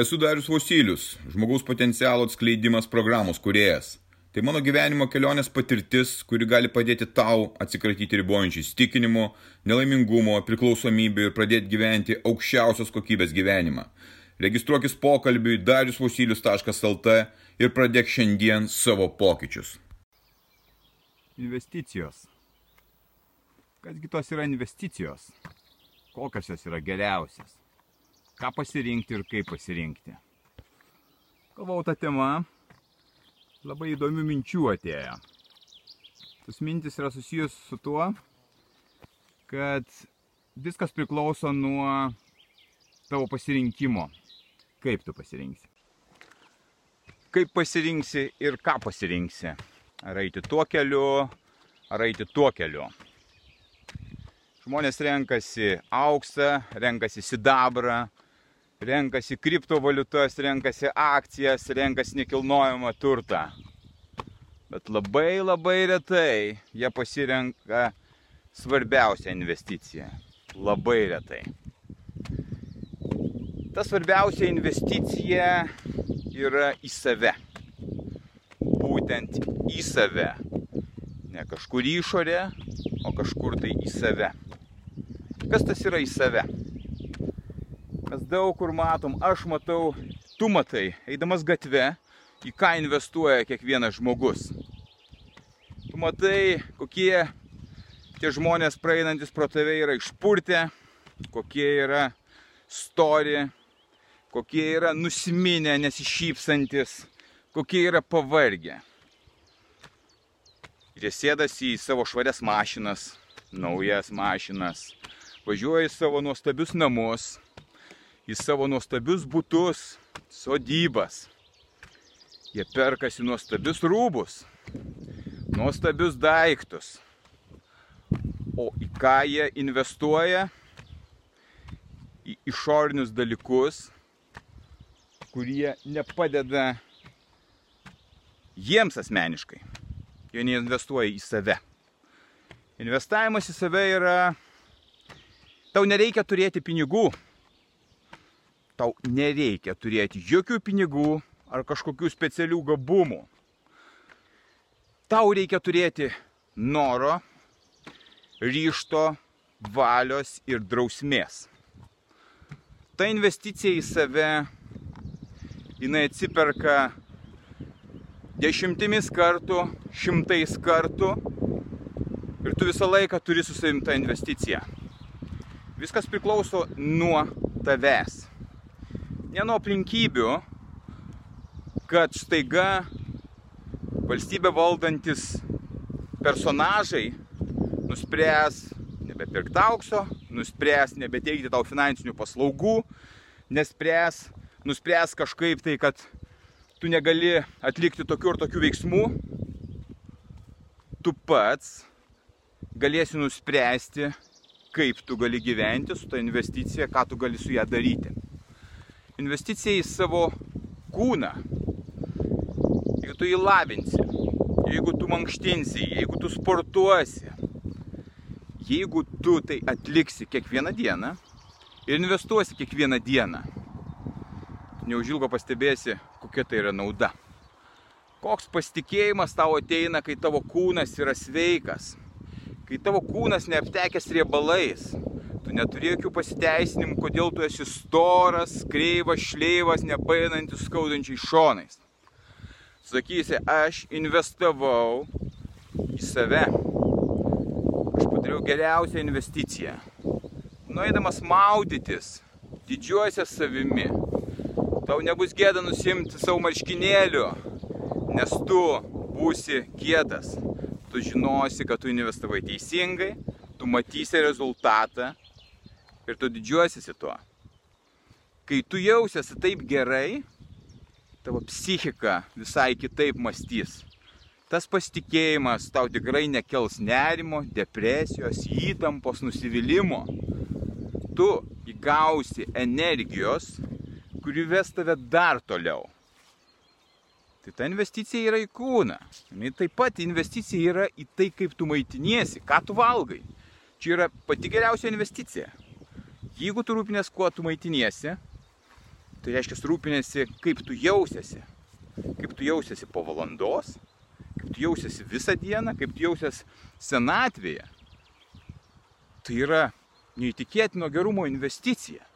Esu Darius Vosilius, žmogaus potencialo atskleidimas programos kuriejas. Tai mano gyvenimo kelionės patirtis, kuri gali padėti tau atsikratyti ribojančių įstikinimų, nelaimingumo, priklausomybių ir pradėti gyventi aukščiausios kokybės gyvenimą. Registruokis pokalbiui dariusvosilius.lt ir pradėk šiandien savo pokyčius. Investicijos. Kasgi tos yra investicijos? Kokios jos yra geriausias? Ką pasirinkti ir kaip pasirinkti. Galvau tą temą, labai įdomių minčių atėjo. Tas mintis yra susijęs su tuo, kad viskas priklauso nuo tavo pasirinkimo, kaip tu pasirinksi. Kaip pasirinksi ir ką pasirinksi. Ar eiti tuo keliu, ar eiti tuo keliu. Žmonės renkasi auksą, renkasi sidabrą, renkasi kriptovaliutas, renkasi akcijas, renkasi nekilnojamą turtą. Bet labai labai retai jie pasirenka svarbiausią investiciją. Labai retai. Ta svarbiausia investicija yra į save. Būtent į save. Ne kažkur išorė, o kažkur tai į save. Kas tas yra į save? Daug kur matom, aš matau, tu matai, eidamas gatve, į ką investuoja kiekvienas žmogus. Tu matai, kokie tie žmonės praeinantis pro tave yra išpurtę, kokie yra stori, kokie yra nusiminę, nesišypsantis, kokie yra pavargę. Ir jie sėdasi į savo švarias mašinas, naujas mašinas, važiuoja į savo nuostabius namus, į savo nuostabius būtus, sodybas. Jie perkasi nuostabius rūbus, nuostabius daiktus. O į ką jie investuoja? Į išorinius dalykus, kurie nepadeda jiems asmeniškai. Jie neinvestuoja į save. Investavimas į save yra, tau nereikia turėti pinigų, tau nereikia turėti jokių pinigų ar kažkokių specialių gabumų. Tau reikia turėti noro, ryšto, valios ir drausmės. Ta investicija į save, jinai atsiperka dešimtimis kartų, šimtais kartų ir tu visą laiką turi su savim tą investiciją. Viskas priklauso nuo tavęs ne nuo aplinkybių, kad staiga valstybę valdantis personažai nuspręs nebepirkti aukso, nuspręs nebeteikti tau finansinių paslaugų, nespręs, nuspręs kažkaip tai, kad tu negali atlikti tokių ir tokių veiksmų, tu pats galėsi nuspręsti, kaip tu gali gyventi su ta investicija, ką tu gali su ją daryti investicija į savo kūną. Jeigu tu jį lavinsi, jeigu tu mankštinsi, jeigu tu sportuosi, jeigu tu tai atliksi kiekvieną dieną ir investuosi kiekvieną dieną, neužilgo pastebėsi, kokia tai yra nauda. Koks pasitikėjimas tau ateina, kai tavo kūnas yra sveikas, kai tavo kūnas neaptekęs riebalais, Tu neturi jokių pasiteisinimų, kodėl tu esi storas, kreivas, šleivas, nepainantis skaudančiais šonais. Sakysi, aš investavau į save. Aš padariau geriausią investiciją. Nueidamas maudytis, didžiuosias savimi, tau nebus gėda nusimti savo marškinėlių, nes tu būsi kietas. Tu žinosi, kad tu investavai teisingai, tu matysi rezultatą ir tu didžiuosiesi tuo. Kai tu jausiesi taip gerai, tavo psichika visai kitaip mąstys. Tas pasitikėjimas tau tikrai nekels nerimo, depresijos, įtampos, nusivylimų. Tu įgausi energijos, kuri ves tave dar toliau. Tai ta investicija yra į kūną. Ir taip pat investicija yra į tai, kaip tu maitiniesi, ką tu valgai. Čia yra pati geriausia investicija. Jeigu tu rūpinės, kuo tu maitiniesi, Tai reiškia, rūpinėsi, kaip tu jausiesi. Kaip tu jausiesi po valandos, kaip tu jausiesi visą dieną, kaip tu jausiesi senatvėje. Tai yra neįtikėtino gerumo investicija.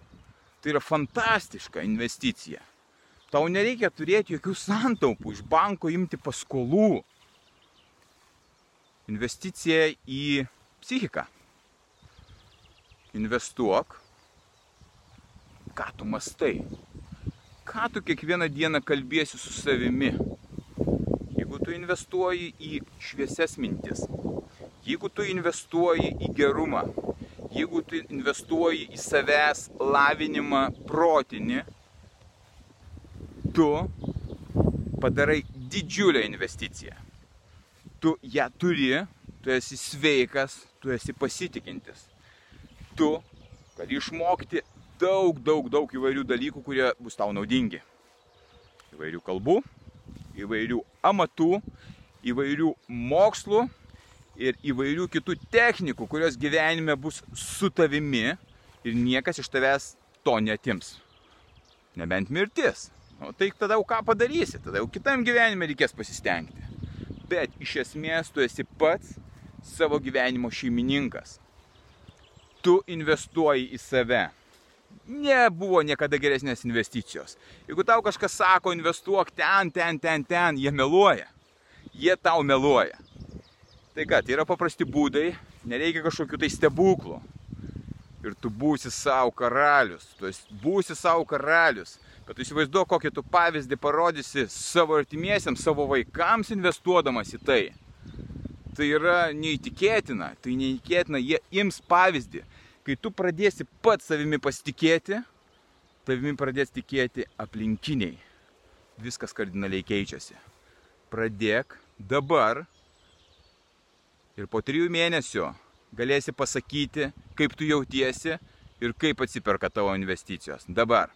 Tai yra fantastiška investicija. Tau nereikia turėti jokių santaupų, iš banko imti paskolų. Investicija į psichiką. Investuok, ką tu mastai, ką tu kiekvieną dieną kalbėsi su savimi. Jeigu tu investuoji į šviesias mintis, jeigu tu investuoji į gerumą, jeigu tu investuoji į savęs lavinimą protinį, tu padarai didžiulę investiciją. Tu ją turi, tu esi sveikas, tu esi pasitikintis. Tu gali išmokti daug, daug, daug įvairių dalykų, kurie bus tau naudingi. Įvairių kalbų, įvairių amatų, įvairių mokslų ir įvairių kitų technikų, kurios gyvenime bus su tavimi ir niekas iš tavęs to netims. Nebent mirtis. O tai tada jau ką padarysi, tada jau kitam gyvenime reikės pasistengti. Bet iš esmės tu esi pats savo gyvenimo šeimininkas. Tu investuoji į save nebuvo niekada geresnės investicijos. Jeigu tau kažkas sako, investuok ten, ten, ten, ten, jie meluoja. Jie tau meluoja. Tai ką, tai yra paprasti būdai, nereikia kažkokių tai stebuklų. Ir tu būsi savo karalius, tu būsi savo karalius. Bet įsivaizduok, kokį tu pavyzdį parodysi savo artimiesiams, savo vaikams investuodamas į tai. Tai yra neįtikėtina, tai neįtikėtina, jie ims pavyzdį kai tu pradėsi pats savimi pasitikėti, tavimi pradės tikėti aplinkiniai. Viskas kardinaliai keičiasi. Pradėk dabar ir po trijų mėnesių galėsi pasakyti, kaip tu jautiesi ir kaip atsiperka tavo investicijos. Dabar.